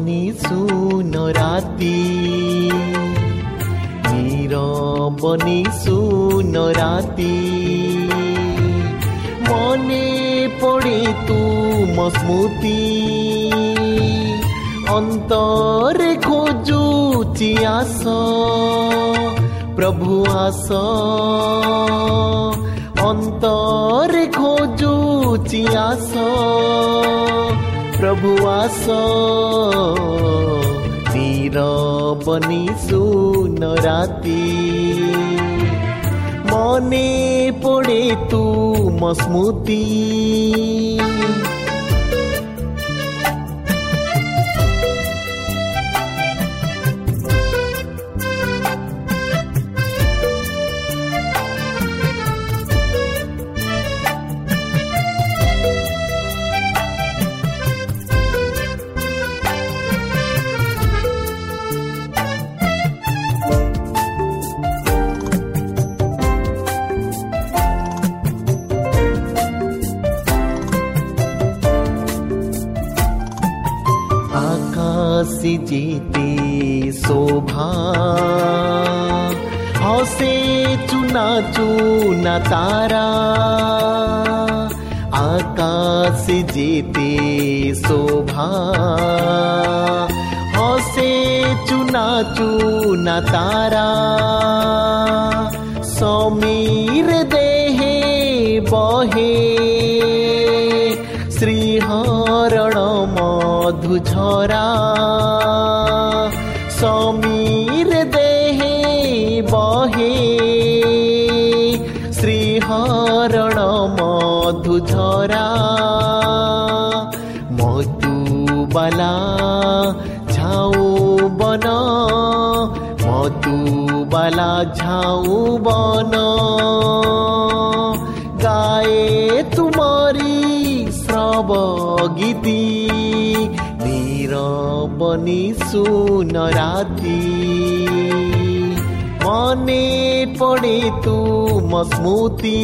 বনি সুন রাতি নীরবনি সুন রাতি মনে পড়ে তুম স্মৃতি অন্তরে খোঁজুচি আস প্রভু আস অন্তরে খোঁজুচি আস प्रभुवास तिर पनि सुन राति। मने पडे तू मस्मुती रण मधुझरा मधुवाला झाउँ बन। मधुवाला झाउँ बन। गाए तुमरि श्रव गीतिर बनि सुन राति। মনে পড়ে তুম স্মৃতি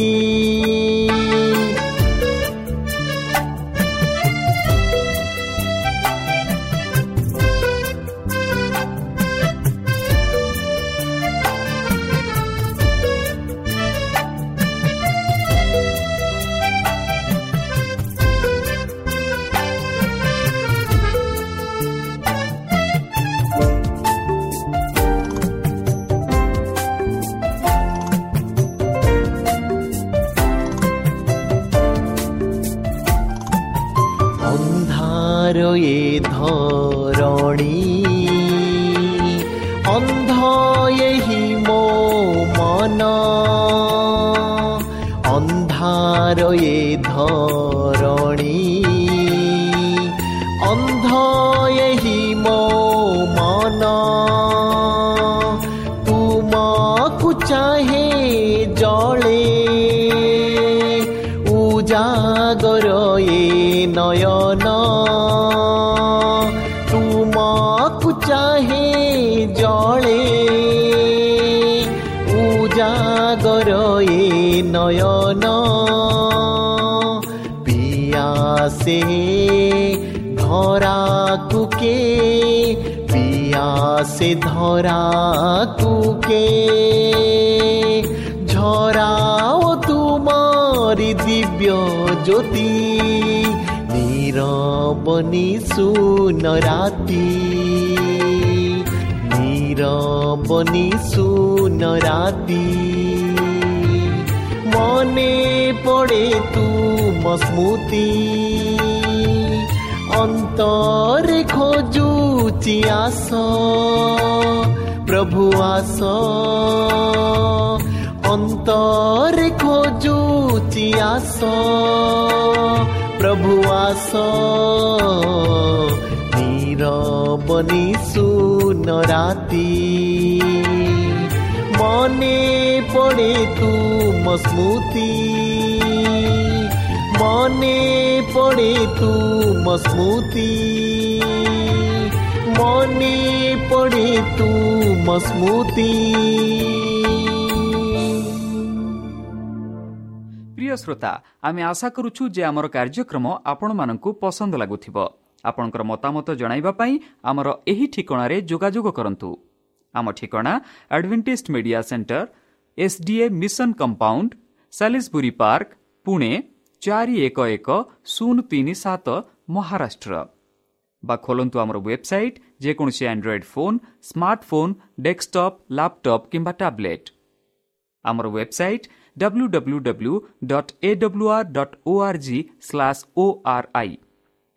से ধরা कुके पिया ধরা धौरा ঝরাও তোমার দিব্য জ্যোতি নীরবনি সুন রাতি নীরবনি সুন রাতি মনে পড়ে তুম স্মৃতি অন্তরে খোঁজুচি আস প্রভু আস অন্তরে খোঁজুচি আস প্রভু আস নীরবনি সুন রাতি মনে পড়ে ସ୍ମୃତି ମନେ ପଡ଼େ ତୁମ ସ୍ମୃତି ମନେ ପଡ଼େ ତୁମ ସ୍ମୃତି প্রিয় শ্রোতা আমি আশা করুছু যে আমার কার্যক্রম আপনার পসন্দ লাগুব আপনার মতামত পাই আমার এই ঠিকার যোগাযোগ করতু আমার ঠিকা advantage media centre SDA mission compound Salisbury park Pune ଚାରି ଏକ ଏକ ଶୂନ ତିନି ସାତ ମହାରାଷ୍ଟ୍ର ବା ଖୋଲନ୍ତୁ ଆମର ୱେବସାଇଟ୍ ଯେକୌଣସି Android phone smartphone desktop laptop କିମ୍ବା ଟ୍ୟାବ୍ଲେଟ୍ ଆମର website W W W dot A W R dot O R G slash O R I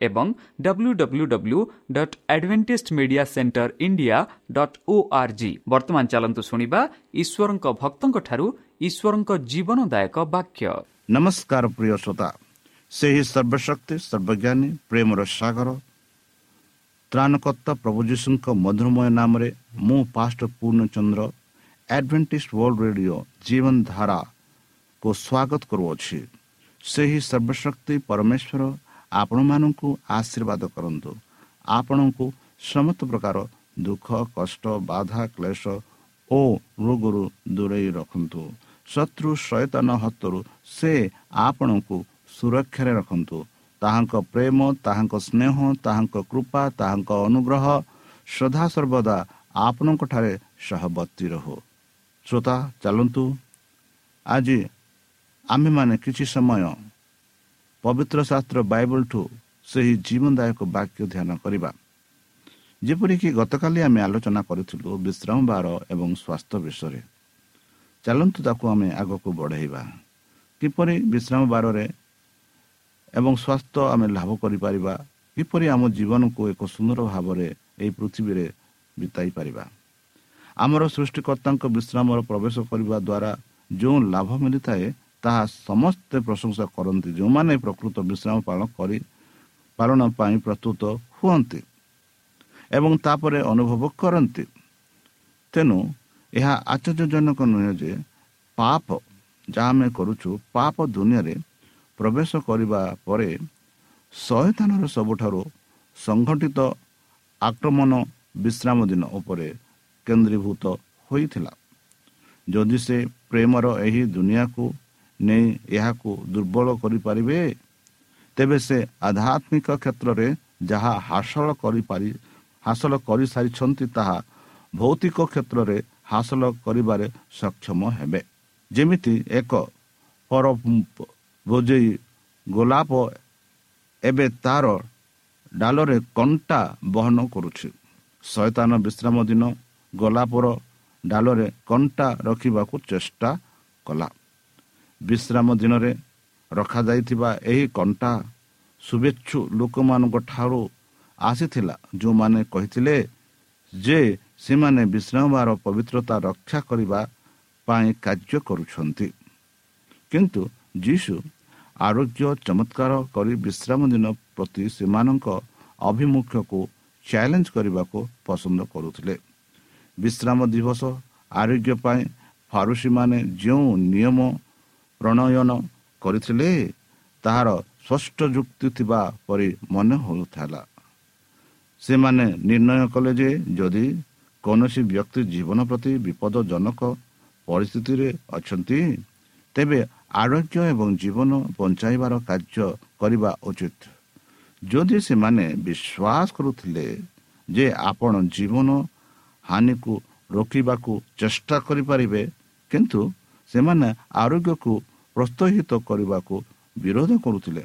ଏବଂ W W W dot Adventist media centre India dot O R G ବର୍ତ୍ତମାନ ଚାଲନ୍ତୁ ଶୁଣିବା ଈଶ୍ୱରଙ୍କ ଭକ୍ତଙ୍କଠାରୁ ଈଶ୍ୱରଙ୍କ ଜୀବନଦାୟକ ବାକ୍ୟ। ନମସ୍କାର ପ୍ରିୟ ଶ୍ରୋତା। ସେହି ସର୍ବଶକ୍ତି ସର୍ବଜ୍ଞାନୀ ପ୍ରେମର ସାଗର ତ୍ରାଣକର୍ତ୍ତା ପ୍ରଭୁ ଯୀଶୁଙ୍କ ମଧୁରମୟ ନାମରେ ମୁଁ pastor Purnachandra Adventist world radio ଜୀବନ ଧାରାକୁ ସ୍ୱାଗତ କରୁଅଛି। ସେହି ସର୍ବଶକ୍ତି ପରମେଶ୍ୱର ଆପଣମାନଙ୍କୁ ଆଶୀର୍ବାଦ କରନ୍ତୁ। ଆପଣଙ୍କୁ ସମସ୍ତ ପ୍ରକାର ଦୁଃଖ କଷ୍ଟ ବାଧା କ୍ଲେଶ ଓ ରୋଗରୁ ଦୂରେଇ ରଖନ୍ତୁ। ଶତ୍ରୁ ସୈତନ ହସ୍ତରୁ ସେ ଆପଣଙ୍କୁ ସୁରକ୍ଷାରେ ରଖନ୍ତୁ। ତାହାଙ୍କ ପ୍ରେମ ତାହାଙ୍କ ସ୍ନେହ ତାହାଙ୍କ କୃପା ତାହାଙ୍କ ଅନୁଗ୍ରହ ସଦା ସର୍ବଦା ଆପଣଙ୍କଠାରେ ସହବର୍ତ୍ତୀ ରହୁ। ଶ୍ରୋତା ଚାଲନ୍ତୁ। ଆଜି ଆମ୍ଭେମାନେ କିଛି ସମୟ ପବିତ୍ର ଶାସ୍ତ୍ର ବାଇବଲଠୁ ସେହି ଜୀବନଦାୟକ ବାକ୍ୟ ଧ୍ୟାନ କରିବା। ଯେପରିକି ଗତକାଲି ଆମେ ଆଲୋଚନା କରିଥିଲୁ ବିଶ୍ରାମ ବାର ଏବଂ ସ୍ୱାସ୍ଥ୍ୟ ବିଷୟରେ। ଚାଲନ୍ତୁ ତାକୁ ଆମେ ଆଗକୁ ବଢ଼େଇବା। କିପରି ବିଶ୍ରାମ ବାରରେ ଏବଂ ସ୍ୱାସ୍ଥ୍ୟ ଆମେ ଲାଭ କରିପାରିବା କିପରି ଆମ ଜୀବନକୁ ଏକ ସୁନ୍ଦର ଭାବରେ ଏହି ପୃଥିବୀରେ ବିତାଇ ପାରିବା। ଆମର ସୃଷ୍ଟିକର୍ତ୍ତାଙ୍କ ବିଶ୍ରାମର ପ୍ରବେଶ କରିବା ଦ୍ୱାରା ଯେଉଁ ଲାଭ ମିଳିଥାଏ ତାହା ସମସ୍ତେ ପ୍ରଶଂସା କରନ୍ତି ଯେଉଁମାନେ ପ୍ରକୃତ ବିଶ୍ରାମ ପାଳନ କରି ପାଳନ ପାଇଁ ପ୍ରସ୍ତୁତ ହୁଅନ୍ତି ଏବଂ ତାପରେ ଅନୁଭବ କରନ୍ତି। ତେଣୁ ଏହା ଆଶ୍ଚର୍ଯ୍ୟଜନକ ନୁହେଁ ଯେ ପାପ ଯାହା ଆମେ କରୁଛୁ ପାପ ଦୁନିଆରେ ପ୍ରବେଶ କରିବା ପରେ ଶହେଥାନର ସବୁଠାରୁ ସଂଗଠିତ ଆକ୍ରମଣ ବିଶ୍ରାମ ଦିନ ଉପରେ କେନ୍ଦ୍ରୀଭୂତ ହୋଇଥିଲା। ଯଦି ସେ ପ୍ରେମର ଏହି ଦୁନିଆକୁ ନେଇ ଏହାକୁ ଦୁର୍ବଳ କରିପାରିବେ ତେବେ ସେ ଆଧ୍ୟାତ୍ମିକ କ୍ଷେତ୍ରରେ ଯାହା ହାସଲ କରିପାରି ହାସଲ କରିସାରିଛନ୍ତି ତାହା ଭୌତିକ କ୍ଷେତ୍ରରେ ହାସଲ କରିବାରେ ସକ୍ଷମ ହେବେ ଯେମିତି ଏକ ପର ବୋଝେଇ ଗୋଲାପ ଏବେ ତାର ଡାଲରେ କଣ୍ଟା ବହନ କରୁଛି ଶୟତାନ ବିଶ୍ରାମ ଦିନ ଗୋଲାପର ଡାଲରେ କଣ୍ଟା ରଖିବାକୁ ଚେଷ୍ଟା କଲା। ବିଶ୍ରାମ ଦିନରେ ରଖାଯାଇଥିବା ଏହି କଣ୍ଟା ଶୁଭେଚ୍ଛୁ ଲୋକମାନଙ୍କ ଠାରୁ ଆସିଥିଲା ଯେଉଁମାନେ କହିଥିଲେ ଯେ ସେମାନେ ବିଶ୍ରାମବାର ପବିତ୍ରତା ରକ୍ଷା କରିବା ପାଇଁ କାର୍ଯ୍ୟ କରୁଛନ୍ତି। କିନ୍ତୁ ଯୀଶୁ ଆରୋଗ୍ୟ ଚମତ୍କାର କରି ବିଶ୍ରାମ ଦିନ ପ୍ରତି ସେମାନଙ୍କ ଅଭିମୁଖ୍ୟକୁ ଚ୍ୟାଲେଞ୍ଜ କରିବାକୁ ପସନ୍ଦ କରୁଥିଲେ। ବିଶ୍ରାମ ଦିବସ ଆରୋଗ୍ୟ ପାଇଁ ଫାରୁସିମାନେ ଯେଉଁ ନିୟମ ପ୍ରଣୟନ କରିଥିଲେ ତାହାର ସ୍ପଷ୍ଟ ଯୁକ୍ତି ଥିବା ପରି ମନେ ହେଉଥିଲା। ସେମାନେ ନିର୍ଣ୍ଣୟ କଲେ ଯେ ଯଦି କୌଣସି ବ୍ୟକ୍ତି ଜୀବନ ପ୍ରତି ବିପଦଜନକ ପରିସ୍ଥିତିରେ ଅଛନ୍ତି ତେବେ ଆରୋଗ୍ୟ ଏବଂ ଜୀବନ ବଞ୍ଚାଇବାର କାର୍ଯ୍ୟ କରିବା ଉଚିତ। ଯଦି ସେମାନେ ବିଶ୍ୱାସ କରୁଥିଲେ ଯେ ଆପଣ ଜୀବନ ହାନିକୁ ରୋକିବାକୁ ଚେଷ୍ଟା କରିପାରିବେ କିନ୍ତୁ ସେମାନେ ଆରୋଗ୍ୟକୁ ପ୍ରୋତ୍ସାହିତ କରିବାକୁ ବିରୋଧ କରୁଥିଲେ।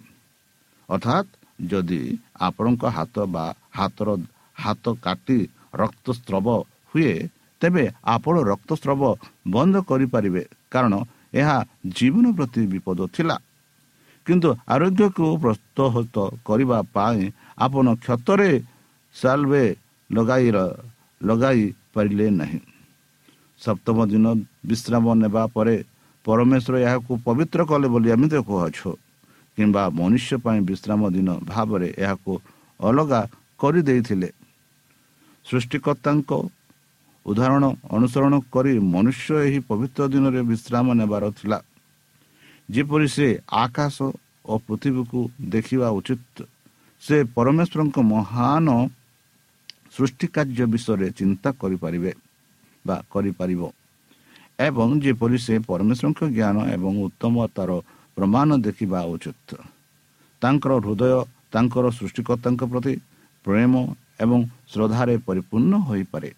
ଅର୍ଥାତ୍ ଯଦି ଆପଣଙ୍କ ହାତ ବା ହାତର ହାତ କାଟି ରକ୍ତସ୍ରବ ହୁଏ ତେବେ ଆପଣ ରକ୍ତସ୍ରବ ବନ୍ଦ କରିପାରିବେ। କାରଣ ଏହା ଜୀବନ ପ୍ରତି ବିପଦ ଥିଲା। କିନ୍ତୁ ଆରୋଗ୍ୟକୁ ପ୍ରୋତ୍ସାହିତ କରିବା ପାଇଁ ଆପଣ କ୍ଷତରେ ସାଲବେ ଲଗାଇ ଲଗାଇ ପାରିଲେ ନାହିଁ। ସପ୍ତମ ଦିନ ବିଶ୍ରାମ ନେବା ପରେ ପରମେଶ୍ୱର ଏହାକୁ ପବିତ୍ର କଲେ ବୋଲି ଆମେ କହୁଅଛୁ କିମ୍ବା ମନୁଷ୍ୟ ପାଇଁ ବିଶ୍ରାମ ଦିନ ଭାବରେ ଏହାକୁ ଅଲଗା କରିଦେଇଥିଲେ। ସୃଷ୍ଟିକର୍ତ୍ତାଙ୍କ ଉଦାହରଣ ଅନୁସରଣ କରି ମନୁଷ୍ୟ ଏହି ପବିତ୍ର ଦିନରେ ବିଶ୍ରାମ ନେବାର ଥିଲା। ଯେପରି ସେ ଆକାଶ ଓ ପୃଥିବୀକୁ ଦେଖିବା ଉଚିତ ସେ ପରମେଶ୍ୱରଙ୍କ ମହାନ ସୃଷ୍ଟି କାର୍ଯ୍ୟ ବିଷୟରେ ଚିନ୍ତା କରିପାରିବେ ବା କରିପାରିବ। ଏବଂ ଯେପରି ସେ ପରମେଶ୍ୱରଙ୍କ ଜ୍ଞାନ ଏବଂ ଉତ୍ତମତାର ପ୍ରମାଣ ଦେଖିବା ଉଚିତ। ତାଙ୍କର ହୃଦୟ ତାଙ୍କର ସୃଷ୍ଟିକର୍ତ୍ତାଙ୍କ ପ୍ରତି ପ୍ରେମ ଏବଂ ଶ୍ରଦ୍ଧାରେ ପରିପୂର୍ଣ୍ଣ ହୋଇପାରେ।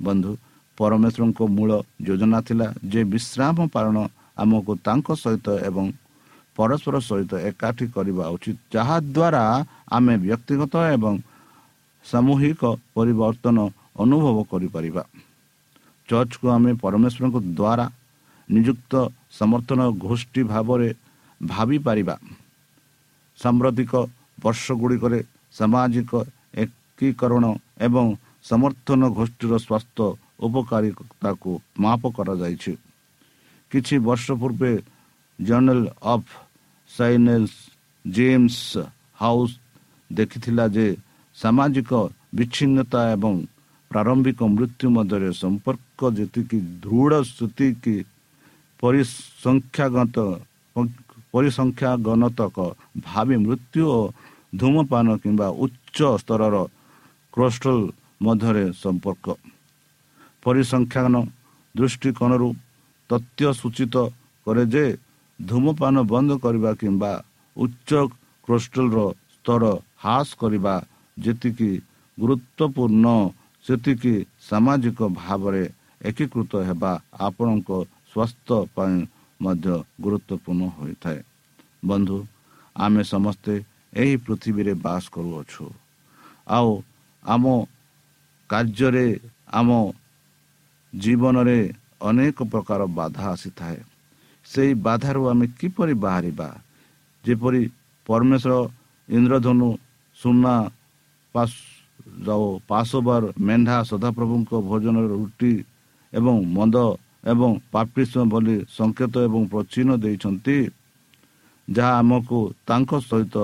ବନ୍ଧୁ ପରମେଶ୍ୱରଙ୍କ ମୂଳ ଯୋଜନା ଥିଲା ଯେ ବିଶ୍ରାମ ପାଳନ ଆମକୁ ତାଙ୍କ ସହିତ ଏବଂ ପରସ୍ପର ସହିତ ଏକାଠି କରିବା ଉଚିତ ଯାହାଦ୍ୱାରା ଆମେ ବ୍ୟକ୍ତିଗତ ଏବଂ ସାମୂହିକ ପରିବର୍ତ୍ତନ ଅନୁଭବ କରିପାରିବା। ଚର୍ଚ୍ଚକୁ ଆମେ ପରମେଶ୍ୱରଙ୍କ ଦ୍ୱାରା ନିଯୁକ୍ତ ସମର୍ଥନ ଗୋଷ୍ଠୀ ଭାବରେ ଭାବିପାରିବା। ସାମ୍ପ୍ରତିକ ବର୍ଷ ଗୁଡ଼ିକରେ ସାମାଜିକ ଏକୀକରଣ ଏବଂ ସମର୍ଥନ ଗୋଷ୍ଠୀର ସ୍ୱାସ୍ଥ୍ୟ ଉପକାରିତାକୁ ମାପ କରାଯାଇଛି। କିଛି ବର୍ଷ ପୂର୍ବେ journal of science James House ଦେଖିଥିଲା ଯେ ସାମାଜିକ ବିଚ୍ଛିନ୍ନତା ଏବଂ ପ୍ରାରମ୍ଭିକ ମୃତ୍ୟୁ ମଧ୍ୟରେ ସମ୍ପର୍କ ଯେତିକି ଦୃଢ଼ ସେତିକି ପରିସଂଖ୍ୟାଗତ ପରିସଂଖ୍ୟାଗଣତକ ଭାବେ ମୃତ୍ୟୁ ଓ ଧୂମପାନ କିମ୍ବା ଉଚ୍ଚ ସ୍ତରର କ୍ରୋଷ୍ଟଲ ମଧ୍ୟରେ ସମ୍ପର୍କ। ପରିସଂଖ୍ୟାନ ଦୃଷ୍ଟିକୋଣରୁ ତଥ୍ୟ ସୂଚିତ କରେ ଯେ ଧୂମପାନ ବନ୍ଦ କରିବା କିମ୍ବା ଉଚ୍ଚ କ୍ରୋଷ୍ଟଲର ସ୍ତର ହ୍ରାସ କରିବା ଯେତିକି ଗୁରୁତ୍ୱପୂର୍ଣ୍ଣ ସେତିକି ସାମାଜିକ ଭାବରେ ଏକୀକୃତ ହେବା ଆପଣଙ୍କ ସ୍ୱାସ୍ଥ୍ୟ ପାଇଁ ମଧ୍ୟ ଗୁରୁତ୍ୱପୂର୍ଣ୍ଣ ହୋଇଥାଏ। ବନ୍ଧୁ ଆମେ ସମସ୍ତେ ଏହି ପୃଥିବୀରେ ବାସ କରୁଅଛୁ। ଆଉ ଆମ କାର୍ଯ୍ୟରେ ଆମ ଜୀବନରେ ଅନେକ ପ୍ରକାର ବାଧା ଆସିଥାଏ। ସେହି ବାଧାରୁ ଆମେ କିପରି ବାହାରିବା? ଯେପରି ପରମେଶ୍ୱର ଇନ୍ଦ୍ରଧନୁ ସୁନା ପାଶବାର ମେଣ୍ଢା ସଦାପ୍ରଭୁଙ୍କ ଭୋଜନର ରୁଟି ଏବଂ ମଦ ଏବଂ ପାପିଷ୍ମ ବୋଲି ସଂକେତ ଏବଂ ପ୍ରଚିହ୍ନ ଦେଇଛନ୍ତି ଯାହା ଆମକୁ ତାଙ୍କ ସହିତ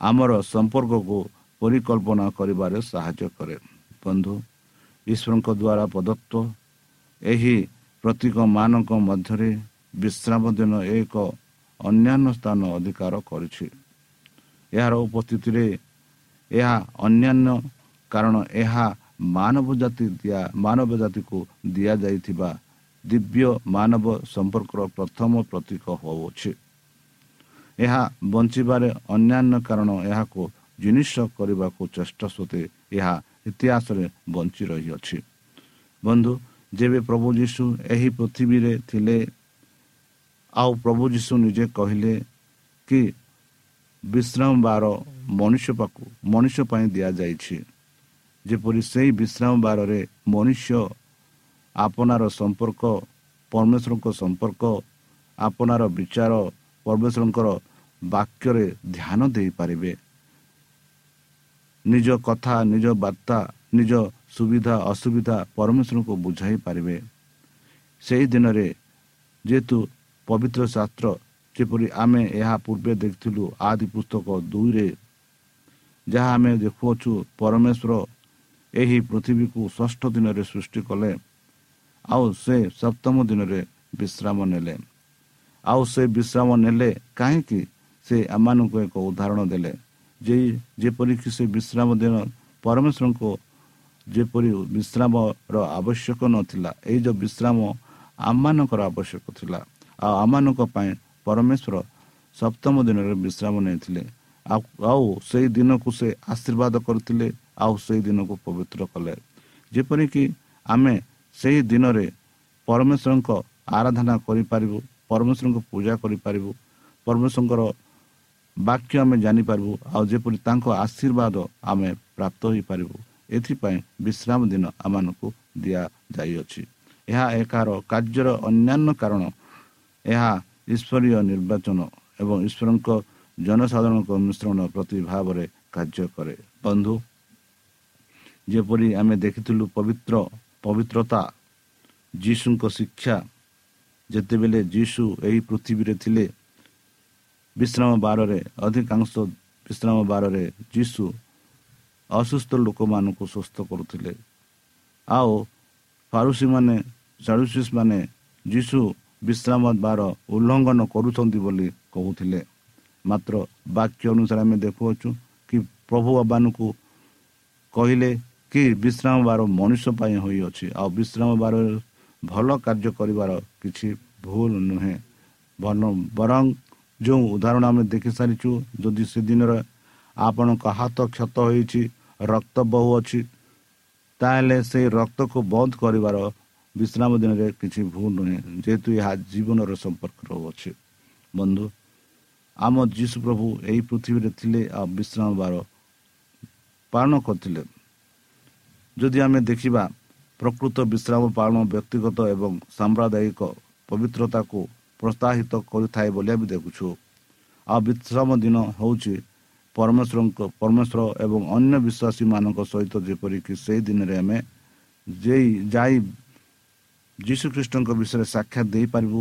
ଆମର ସମ୍ପର୍କକୁ ପରିକଳ୍ପନା କରିବାରେ ସାହାଯ୍ୟ କରେ। ବନ୍ଧୁ ଈଶ୍ୱରଙ୍କ ଦ୍ୱାରା ପ୍ରଦତ୍ତ ଏହି ପ୍ରତୀକମାନଙ୍କ ମଧ୍ୟରେ ବିଶ୍ରାମ ଦିନ ଏକ ଅନ୍ୟାନ୍ୟ ସ୍ଥାନ ଅଧିକାର କରିଛି। ଏହାର ଉପସ୍ଥିତିରେ ଏହା ଅନ୍ୟାନ୍ୟ କାରଣ ଏହା ମାନବ ଜାତି ଦିଆ ମାନବ ଜାତିକୁ ଦିଆଯାଇଥିବା ଦିବ୍ୟ ମାନବ ସମ୍ପର୍କର ପ୍ରଥମ ପ୍ରତୀକ ହେଉଅଛି। ଏହା ବଞ୍ଚିବାରେ ଅନ୍ୟାନ୍ୟ କାରଣ ଏହାକୁ ଜିନିଷ କରିବାକୁ ଚେଷ୍ଟା ସତ୍ତ୍ୱେ ଏହା ଇତିହାସରେ ବଞ୍ଚି ରହିଅଛି। ବନ୍ଧୁ ଯେବେ ପ୍ରଭୁ ଯୀଶୁ ଏହି ପୃଥିବୀରେ ଥିଲେ ଆଉ ପ୍ରଭୁ ଯୀଶୁ ନିଜେ କହିଲେ କି ବିଶ୍ରାମ ବାର ମନୁଷ୍ୟ ପାଖକୁ ମଣିଷ ପାଇଁ ଦିଆଯାଇଛି। ଯେପରି ସେହି ବିଶ୍ରାମ ବାରରେ ମନୁଷ୍ୟ ଆପଣାର ସମ୍ପର୍କ ପରମେଶ୍ୱରଙ୍କ ସମ୍ପର୍କ ଆପଣାର ବିଚାର ପରମେଶ୍ୱରଙ୍କର ବାକ୍ୟରେ ଧ୍ୟାନ ଦେଇପାରିବେ। ନିଜ କଥା ନିଜ ବାର୍ତ୍ତା ନିଜ ସୁବିଧା ଅସୁବିଧା ପରମେଶ୍ୱରଙ୍କୁ ବୁଝାଇ ପାରିବେ। ସେହି ଦିନରେ ଯେହେତୁ ପବିତ୍ର ଶାସ୍ତ୍ର ଯେପରି ଆମେ ଏହା ପୂର୍ବେ ଦେଖିଥିଲୁ ଆଦି ପୁସ୍ତକ ଦୁଇରେ ଯାହା ଆମେ ଦେଖୁଅଛୁ ପରମେଶ୍ୱର ଏହି ପୃଥିବୀକୁ ଷଷ୍ଠ ଦିନରେ ସୃଷ୍ଟି କଲେ ଆଉ ସେ ସପ୍ତମ ଦିନରେ ବିଶ୍ରାମ ନେଲେ। ଆଉ ସେ ବିଶ୍ରାମ ନେଲେ କାହିଁକି? ସେ ଆମମାନଙ୍କୁ ଏକ ଉଦାହରଣ ଦେଲେ। ଯେ ଯେପରିକି ସେ ବିଶ୍ରାମ ଦିନ ପରମେଶ୍ୱରଙ୍କୁ ଯେପରି ବିଶ୍ରାମର ଆବଶ୍ୟକ ନଥିଲା ଏଇ ଯେଉଁ ବିଶ୍ରାମ ଆମମାନଙ୍କର ଆବଶ୍ୟକ ଥିଲା। ଆଉ ଆମମାନଙ୍କ ପାଇଁ ପରମେଶ୍ୱର ସପ୍ତମ ଦିନରେ ବିଶ୍ରାମ ନେଇଥିଲେ। ଆଉ ସେଇ ଦିନକୁ ସେ ଆଶୀର୍ବାଦ କରିଥିଲେ। ଆଉ ସେଇ ଦିନକୁ ପବିତ୍ର କଲେ। ଯେପରିକି ଆମେ ସେହି ଦିନରେ ପରମେଶ୍ୱରଙ୍କ ଆରାଧନା କରିପାରିବୁ ପରମେଶ୍ୱରଙ୍କୁ ପୂଜା କରିପାରିବୁ ପରମେଶ୍ୱରଙ୍କର ବାକ୍ୟ ଆମେ ଜାଣିପାରିବୁ ଆଉ ଯେପରି ତାଙ୍କ ଆଶୀର୍ବାଦ ଆମେ ପ୍ରାପ୍ତ ହୋଇପାରିବୁ ଏଥିପାଇଁ ବିଶ୍ରାମ ଦିନ ଆମମାନଙ୍କୁ ଦିଆଯାଇଅଛି। ଏହା ଏହାର କାର୍ଯ୍ୟର ଅନ୍ୟାନ୍ୟ କାରଣ। ଏହା ଈଶ୍ୱରୀୟ ନିର୍ବାଚନ ଏବଂ ଈଶ୍ୱରଙ୍କ ଜନସାଧାରଣଙ୍କ ମିଶ୍ରଣ ପ୍ରତି ଭାବରେ କାର୍ଯ୍ୟ କରେ। ବନ୍ଧୁ ଯେପରି ଆମେ ଦେଖିଥିଲୁ ପବିତ୍ର ପବିତ୍ରତା ଯୀଶୁଙ୍କ ଶିକ୍ଷା ଯେତେବେଳେ ଯୀଶୁ ଏହି ପୃଥିବୀରେ ଥିଲେ ବିଶ୍ରାମ ବାରରେ ଅଧିକାଂଶ ବିଶ୍ରାମ ବାରରେ ଯୀଶୁ ଅସୁସ୍ଥ ଲୋକମାନଙ୍କୁ ସୁସ୍ଥ କରୁଥିଲେ। ଆଉ ଫାରୁସିମାନେ ସାରୁସିସ୍ ମାନେ ଯୀଶୁ ବିଶ୍ରାମ ବାର ଉଲ୍ଲଙ୍ଘନ କରୁଛନ୍ତି ବୋଲି କହୁଥିଲେ। ମାତ୍ର ବାକ୍ୟ ଅନୁସାରେ ଆମେ ଦେଖୁଅଛୁ କି ପ୍ରଭୁ ବାବାନଙ୍କୁ କହିଲେ କି ବିଶ୍ରାମ ବାର ମଣିଷ ପାଇଁ ହୋଇଅଛି। ଆଉ ବିଶ୍ରାମ ବାର ଭଲ କାର୍ଯ୍ୟ କରିବାର କିଛି ଭୁଲ ନୁହେଁ। ବରଂ ଯେଉଁ ଉଦାହରଣ ଆମେ ଦେଖିସାରିଛୁ ଯଦି ସେଦିନର ଆପଣଙ୍କ ହାତ କ୍ଷତ ହୋଇଛି ରକ୍ତ ବହୁ ଅଛି ତାହେଲେ ସେଇ ରକ୍ତକୁ ବନ୍ଦ କରିବାର ବିଶ୍ରାମ ଦିନରେ କିଛି ଭୁଲ ନୁହେଁ। ଯେହେତୁ ଏହା ଜୀବନର ସମ୍ପର୍କ ରହୁଅଛି। ବନ୍ଧୁ ଆମ ଯୀଶୁ ପ୍ରଭୁ ଏହି ପୃଥିବୀରେ ଥିଲେ ଆଉ ବିଶ୍ରାମ ବାର ପାଳନ କରିଥିଲେ। ଯଦି ଆମେ ଦେଖିବା ପ୍ରକୃତ ବିଶ୍ରାମ ପାଳନ ବ୍ୟକ୍ତିଗତ ଏବଂ ସାମ୍ପ୍ରଦାୟିକ ପବିତ୍ରତାକୁ ପ୍ରୋତ୍ସାହିତ କରିଥାଏ ବୋଲି ଆମେ ଦେଖୁଛୁ ଆଉ ବିଶ୍ରାମ ଦିନ ହେଉଛି ପରମେଶ୍ୱରଙ୍କ ପରମେଶ୍ୱର ଏବଂ ଅନ୍ୟ ବିଶ୍ୱାସୀମାନଙ୍କ ସହିତ ଯେପରିକି ସେହି ଦିନରେ ଆମେ ଯାଇ ଯୀଶୁଖ୍ରୀଷ୍ଟଙ୍କ ବିଷୟରେ ସାକ୍ଷାତ ଦେଇପାରିବୁ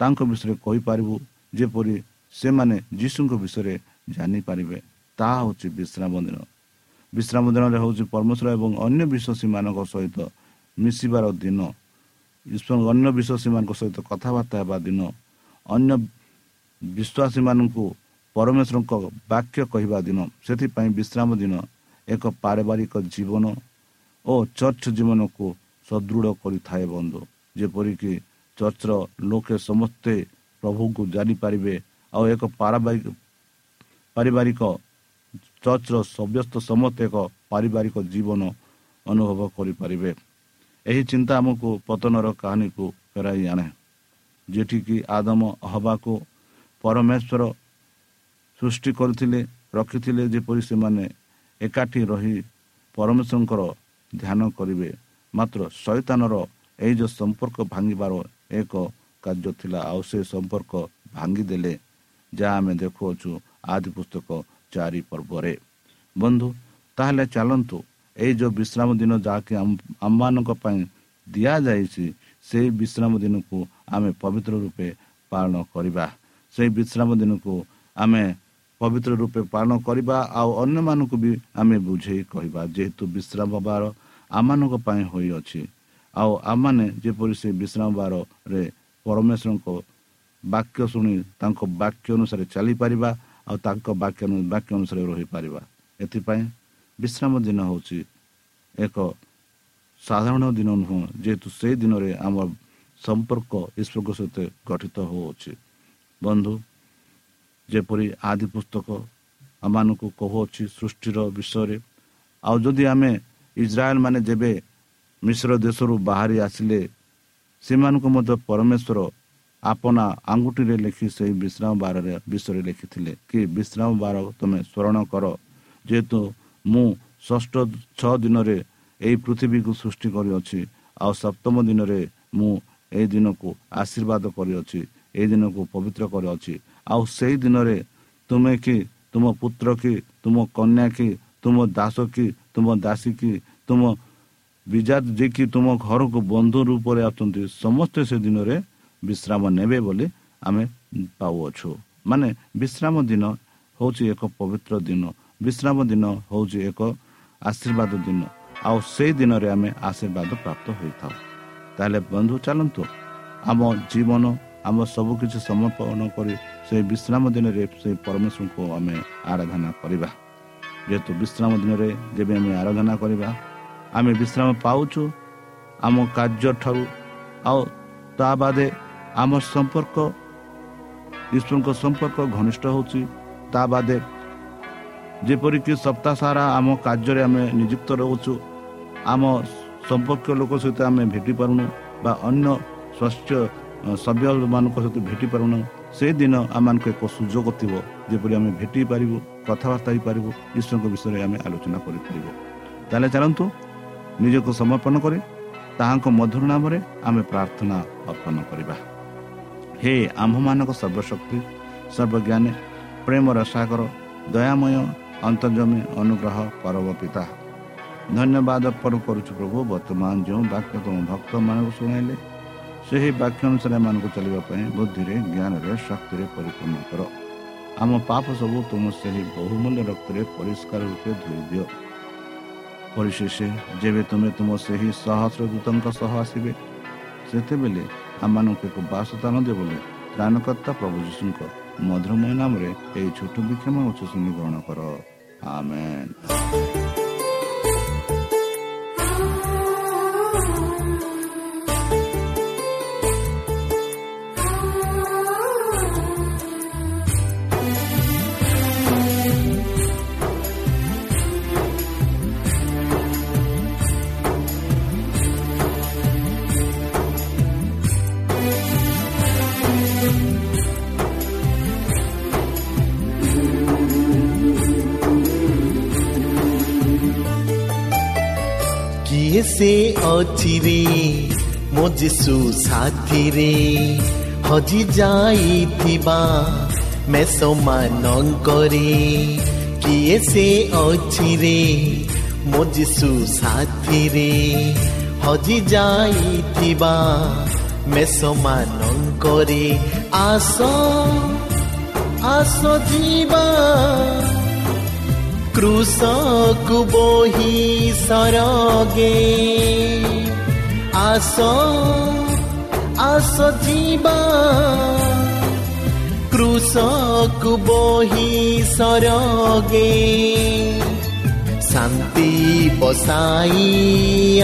ତାଙ୍କ ବିଷୟରେ କହିପାରିବୁ ଯେପରି ସେମାନେ ଯୀଶୁଙ୍କ ବିଷୟରେ ଜାଣିପାରିବେ। ତାହା ହେଉଛି ବିଶ୍ରାମ ଦିନ। ବିଶ୍ରାମ ଦିନରେ ହେଉଛି ପରମେଶ୍ୱର ଏବଂ ଅନ୍ୟ ବିଶ୍ୱାସୀମାନଙ୍କ ସହିତ ମିଶିବାର ଦିନ ଅନ୍ୟ ବିଶ୍ୱାସୀମାନଙ୍କ ସହିତ କଥାବାର୍ତ୍ତା ହେବା ଦିନ ଅନ୍ୟ ବିଶ୍ୱାସୀମାନଙ୍କୁ ପରମେଶ୍ୱରଙ୍କ ବାକ୍ୟ କହିବା ଦିନ ସେଥିପାଇଁ ବିଶ୍ରାମ ଦିନ ଏକ ପାରିବାରିକ ଜୀବନ ଓ ଚର୍ଚ୍ଚ ଜୀବନକୁ ସୁଦୃଢ଼ କରିଥାଏ ବନ୍ଧୁ। ଯେପରିକି ଚର୍ଚ୍ଚର ଲୋକେ ସମସ୍ତେ ପ୍ରଭୁଙ୍କୁ ଜାଣିପାରିବେ ଆଉ ଏକ ପାରିବାରିକ ଚର୍ଚ୍ଚର ସବ୍ୟସ୍ତ ସମସ୍ତେ ଏକ ପାରିବାରିକ ଜୀବନ ଅନୁଭବ କରିପାରିବେ। ଏହି ଚିନ୍ତା ଆମକୁ ପତନର କାହାଣୀକୁ ଫେରାଇ ଆଣେ ଯେଠିକି ଆଦମ ହବାକୁ ପରମେଶ୍ୱର ସୃଷ୍ଟି କରିଥିଲେ ରଖିଥିଲେ ଯେପରି ସେମାନେ ଏକାଠି ରହି ପରମେଶ୍ୱରଙ୍କର ଧ୍ୟାନ କରିବେ। ମାତ୍ର ଶୈତାନର ଏଇ ଯେଉଁ ସମ୍ପର୍କ ଭାଙ୍ଗିବାର ଏକ କାର୍ଯ୍ୟ ଥିଲା ଆଉ ସେ ସମ୍ପର୍କ ଭାଙ୍ଗିଦେଲେ। ଯାହା ଆମେ ଦେଖୁଅଛୁ ଆଦି ପୁସ୍ତକ ଚାରି ପର୍ବରେ। ବନ୍ଧୁ ତାହେଲେ ଚାଲନ୍ତୁ ଏଇ ଯେଉଁ ବିଶ୍ରାମ ଦିନ ଯାହାକି ଆମମାନଙ୍କ ପାଇଁ ଦିଆଯାଇଛି ସେଇ ବିଶ୍ରାମ ଦିନକୁ ଆମେ ପବିତ୍ର ରୂପେ ପାଳନ କରିବା। ସେଇ ବିଶ୍ରାମ ଦିନକୁ ଆମେ ପବିତ୍ର ରୂପେ ପାଳନ କରିବା ଆଉ ଅନ୍ୟମାନଙ୍କୁ ବି ଆମେ ବୁଝେଇ କହିବା ଯେହେତୁ ବିଶ୍ରାମ ବାର ଆମମାନଙ୍କ ପାଇଁ ହୋଇଅଛି। ଆଉ ଆମମାନେ ଯେପରି ସେ ବିଶ୍ରାମ ବାରରେ ପରମେଶ୍ୱରଙ୍କ ବାକ୍ୟ ଶୁଣି ତାଙ୍କ ବାକ୍ୟ ଅନୁସାରେ ଚାଲିପାରିବା ଆଉ ତାଙ୍କ ବାକ୍ୟ ବାକ୍ୟ ଅନୁସାରେ ରହିପାରିବା ଏଥିପାଇଁ ବିଶ୍ରାମ ଦିନ ହେଉଛି ଏକ ସାଧାରଣ ଦିନ ନୁହଁ ଯେହେତୁ ସେଇ ଦିନରେ ଆମର ସମ୍ପର୍କ ଈଶ୍ୱରଙ୍କ ସହିତ ଗଠିତ ହେଉଅଛି ବନ୍ଧୁ ଯେପରି ଆଦି ପୁସ୍ତକ ଆମମାନଙ୍କୁ କହୁଅଛି ସୃଷ୍ଟିର ବିଷୟରେ ଆଉ ଯଦି ଆମେ ଇସ୍ରାଏଲ ମାନେ ଯେବେ ମିଶ୍ର ଦେଶରୁ ବାହାରି ଆସିଲେ ସେମାନଙ୍କୁ ମଧ୍ୟ ପରମେଶ୍ୱର ଆପଣା ଆଙ୍ଗୁଠିରେ ଲେଖି ସେହି ବିଶ୍ରାମ ବାରରେ ବିଷୟରେ ଲେଖିଥିଲେ କି ବିଶ୍ରାମ ବାର ତୁମେ ସ୍ମରଣ କର ଯେହେତୁ ମୁଁ ଷଷ୍ଠ ଛଅ ଦିନରେ ଏହି ପୃଥିବୀକୁ ସୃଷ୍ଟି କରିଅଛି ଆଉ ସପ୍ତମ ଦିନରେ ମୁଁ ଏହି ଦିନକୁ ଆଶୀର୍ବାଦ କରିଅଛି ଏହି ଦିନକୁ ପବିତ୍ର କରିଅଛି। ଆଉ ସେହି ଦିନରେ ତୁମେ କି ତୁମ ପୁତ୍ର କି ତୁମ କନ୍ୟା କି ତୁମ ଦାସ କି ତୁମ ଦାସୀ କି ତୁମ ବିଜାତ ଯିଏକି ତୁମ ଘରକୁ ବନ୍ଧୁ ରୂପରେ ଆସନ୍ତି ସମସ୍ତେ ସେ ଦିନରେ ବିଶ୍ରାମ ନେବେ ବୋଲି ଆମେ ପାଉଅଛୁ। ମାନେ ବିଶ୍ରାମ ଦିନ ହେଉଛି ଏକ ପବିତ୍ର ଦିନ। ବିଶ୍ରାମ ଦିନ ହେଉଛି ଏକ ଆଶୀର୍ବାଦ ଦିନ। ଆଉ ସେଇ ଦିନରେ ଆମେ ଆଶୀର୍ବାଦ ପ୍ରାପ୍ତ ହୋଇଥାଉ। ତାହେଲେ ବନ୍ଧୁ ଚାଲନ୍ତୁ। ଆମ ଜୀବନ ଆମ ସବୁକିଛି ସମର୍ପଣ କରି ସେଇ ବିଶ୍ରାମ ଦିନରେ ସେଇ ପରମେଶ୍ୱରଙ୍କୁ ଆମେ ଆରାଧନା କରିବା। ଯେହେତୁ ବିଶ୍ରାମ ଦିନରେ ଯେବେ ଆମେ ଆରାଧନା କରିବା ଆମେ ବିଶ୍ରାମ ପାଉଛୁ। ଆମ କାର୍ଯ୍ୟଠାରୁ ଆଉ ତା ବାଦେ ଆମ ସମ୍ପର୍କ ଈଶ୍ୱରଙ୍କ ସମ୍ପର୍କ ଘନିଷ୍ଠ ହେଉଛି ତା ବାଦେ ଯେପରିକି ସପ୍ତାହ ସାରା ଆମ କାର୍ଯ୍ୟରେ ଆମେ ନିଯୁକ୍ତ ରହୁଛୁ ଆମ ସମ୍ପର୍କୀୟ ଲୋକ ସହିତ ଆମେ ଭେଟି ପାରୁନୁ ବା ଅନ୍ୟ ସ୍ୱାସ୍ଥ୍ୟ ସଭ୍ୟମାନଙ୍କ ସହିତ ଭେଟି ପାରୁନୁ ସେଦିନ ଆମମାନଙ୍କୁ ଏକ ସୁଯୋଗ ଥିବ ଯେପରି ଆମେ ଭେଟି ପାରିବୁ କଥାବାର୍ତ୍ତା ହେଇପାରିବୁ ଈଶ୍ୱରଙ୍କ ବିଷୟରେ ଆମେ ଆଲୋଚନା କରିପାରିବୁ ତାହେଲେ ଚାଲନ୍ତୁ ନିଜକୁ ସମର୍ପଣ କରି ତାହାଙ୍କ ମଧୁର ନାମରେ ଆମେ ପ୍ରାର୍ଥନା ଅର୍ପଣ କରିବା ହେ ଆମ୍ଭମାନଙ୍କ ସର୍ବଶକ୍ତି ସର୍ବଜ୍ଞାନୀ ପ୍ରେମର ସାଗର ଦୟାମୟ ଅନ୍ତର୍ଜମୀ ଅନୁଗ୍ରହ ପରବ ପିତା ଧନ୍ୟବାଦ ଅର୍ପଣ କରୁଛୁ ପ୍ରଭୁ ବର୍ତ୍ତମାନ ଯେଉଁ ବାକ୍ୟ ତୁମ ଭକ୍ତମାନଙ୍କୁ ଶୁଣାଇଲେ ସେହି ବାକ୍ୟ ଅନୁସାରେ ଏମାନଙ୍କୁ ଚାଲିବା ପାଇଁ ବୁଦ୍ଧିରେ ଜ୍ଞାନରେ ଶକ୍ତିରେ ପରିପୂର୍ଣ୍ଣ କର। ଆମ ପାପ ସବୁ ତୁମ ସେହି ବହୁମୂଲ୍ୟ ରକ୍ତରେ ପରିଷ୍କାର ରୂପେ ଧୋଇ ଦିଅ। ପରିଶେଷ ଯେବେ ତୁମେ ତୁମ ସେହି ସହସ୍ର ଦୂତଙ୍କ ସହ ଆସିବେ ସେତେବେଳେ ଆମମାନଙ୍କୁ ଏକ ବାସସ୍ଥାନ ଦେବ ବୋଲି ତ୍ରାଣକର୍ତ୍ତା ପ୍ରଭୁ ଯୀଶୁଙ୍କ ମଧୁରମୟ ନାମରେ ଏହି ଛୋଟ ବିକ୍ଷମ ଉଚ୍ଚ ଶୁଣି ଗ୍ରହଣ କର। ସେ ଅଛି ରେ ମୋ ଯୀଶୁ ସାଥିରେ ହଜି ଯାଇଥିବା ମେଷମାନଙ୍କରେ କିଏ ସେ ଅଛି ରେ ମୋ ଯୀଶୁ ସାଥିରେ ହଜି ଯାଇଥିବା ମେଷମାନଙ୍କରେ ଆସ ଆସ ଯିବା କୃଷକୁ ବହି ସରଗେ ଆସ ଆସ ଯିବା କୃଷକୁ ବହି ସରଗେ ଶାନ୍ତି ବସାଇ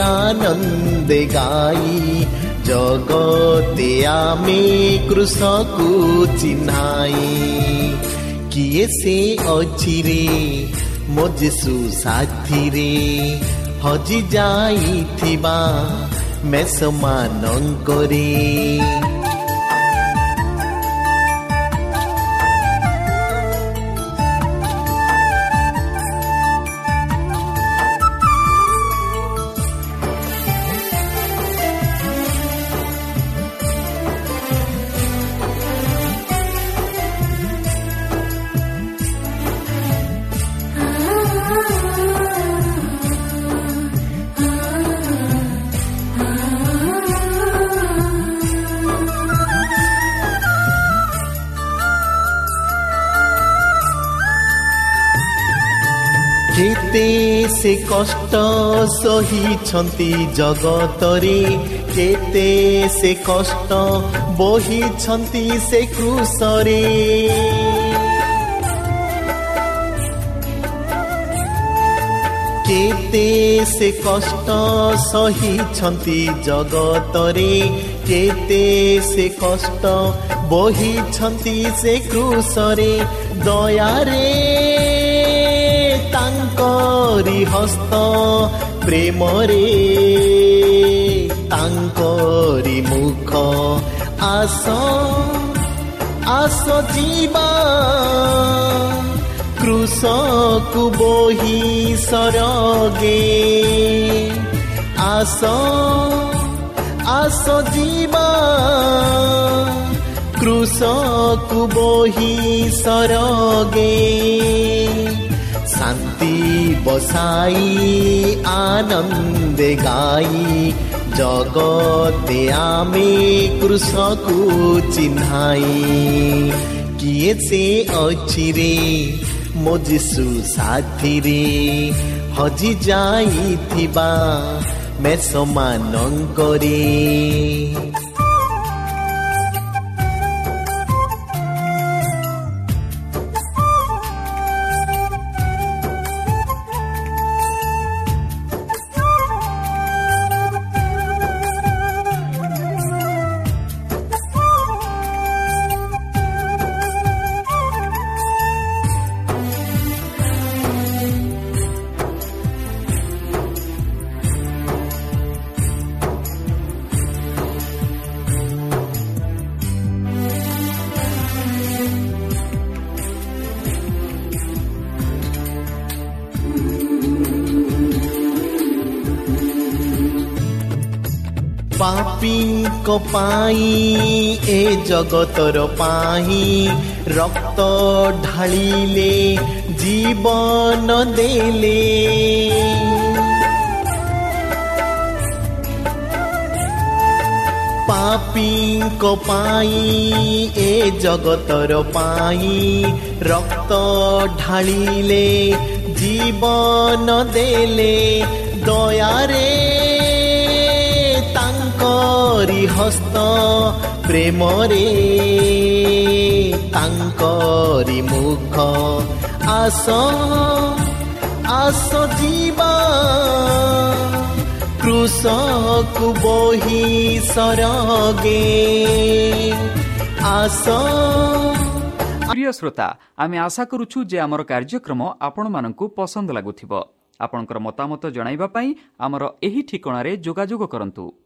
ଆନନ୍ଦ ଗାଇ ଜଗତେ ଆମେ କୃଷକୁ ଚିହ୍ନାଇ କିଏ ସେ ଅଛିରେ ମୋ ଯୀଶୁ ସାଥିରେ ହଜି ଯାଇଥିବା ମେଷମାନଙ୍କରେ ସେ କଷ୍ଟ ସହିଛନ୍ତି ଜଗତରେ। କେତେ ସେ କଷ୍ଟ ବହିଛନ୍ତି ସେ କୃଷରେ। କେତେ ସେ କଷ୍ଟ ସହିଛନ୍ତି ଜଗତରେ। କେତେ ସେ କଷ୍ଟ ବହିଛନ୍ତି ସେ କୃଷରେ। ଦୟାରେ ତାଙ୍କରି ହସ୍ତ ପ୍ରେମରେ ତାଙ୍କରି ମୁଖ ଆସ ଆସ ଯିବା। କୃଷକୁ ବୋହି ସରଗେ। ଆସ ଆସ ଯିବା। କୃଷକୁ ବୋହି ସରଗେ। ବସାଇ ଆନନ୍ଦେ ଗାଇ ଜଗତେ ଆମେ କୃଷକୁ ଚିହ୍ନାଇ କିଏ ସେ ଅଛି ରେ ମୋ ଯୀଶୁ ସାଥିରେ ହଜି ଯାଇଥିବା ମେଷମାନଙ୍କରେ ପାଇଁ ଏ ଜଗତର ପାଇଁ ରକ୍ତ ଢାଳିଲେ ଜୀବନ ଦେଲେ। ପାପୀଙ୍କ ପାଇଁ ଏ ଜଗତର ପାଇଁ ରକ୍ତ ଢାଳିଲେ ଜୀବନ ଦେଲେ। ଦୟାରେ ସମସ୍ତ ପ୍ରେମରେ ତାଙ୍କରି ମୁଖ ଆସ ଆସ ଯିବା। କୃଷକୁ ବୋହି ସରଗେ। ଆସ। ପ୍ରିୟ ଶ୍ରୋତା ଆମେ ଆଶା କରୁଛୁ ଯେ ଆମର କାର୍ଯ୍ୟକ୍ରମ ଆପଣମାନଙ୍କୁ ପସନ୍ଦ ଲାଗୁଥିବ। ଆପଣଙ୍କର ମତାମତ ଜଣାଇବା ପାଇଁ ଆମର ଏହି ଠିକଣାରେ ଯୋଗାଯୋଗ କରନ୍ତୁ।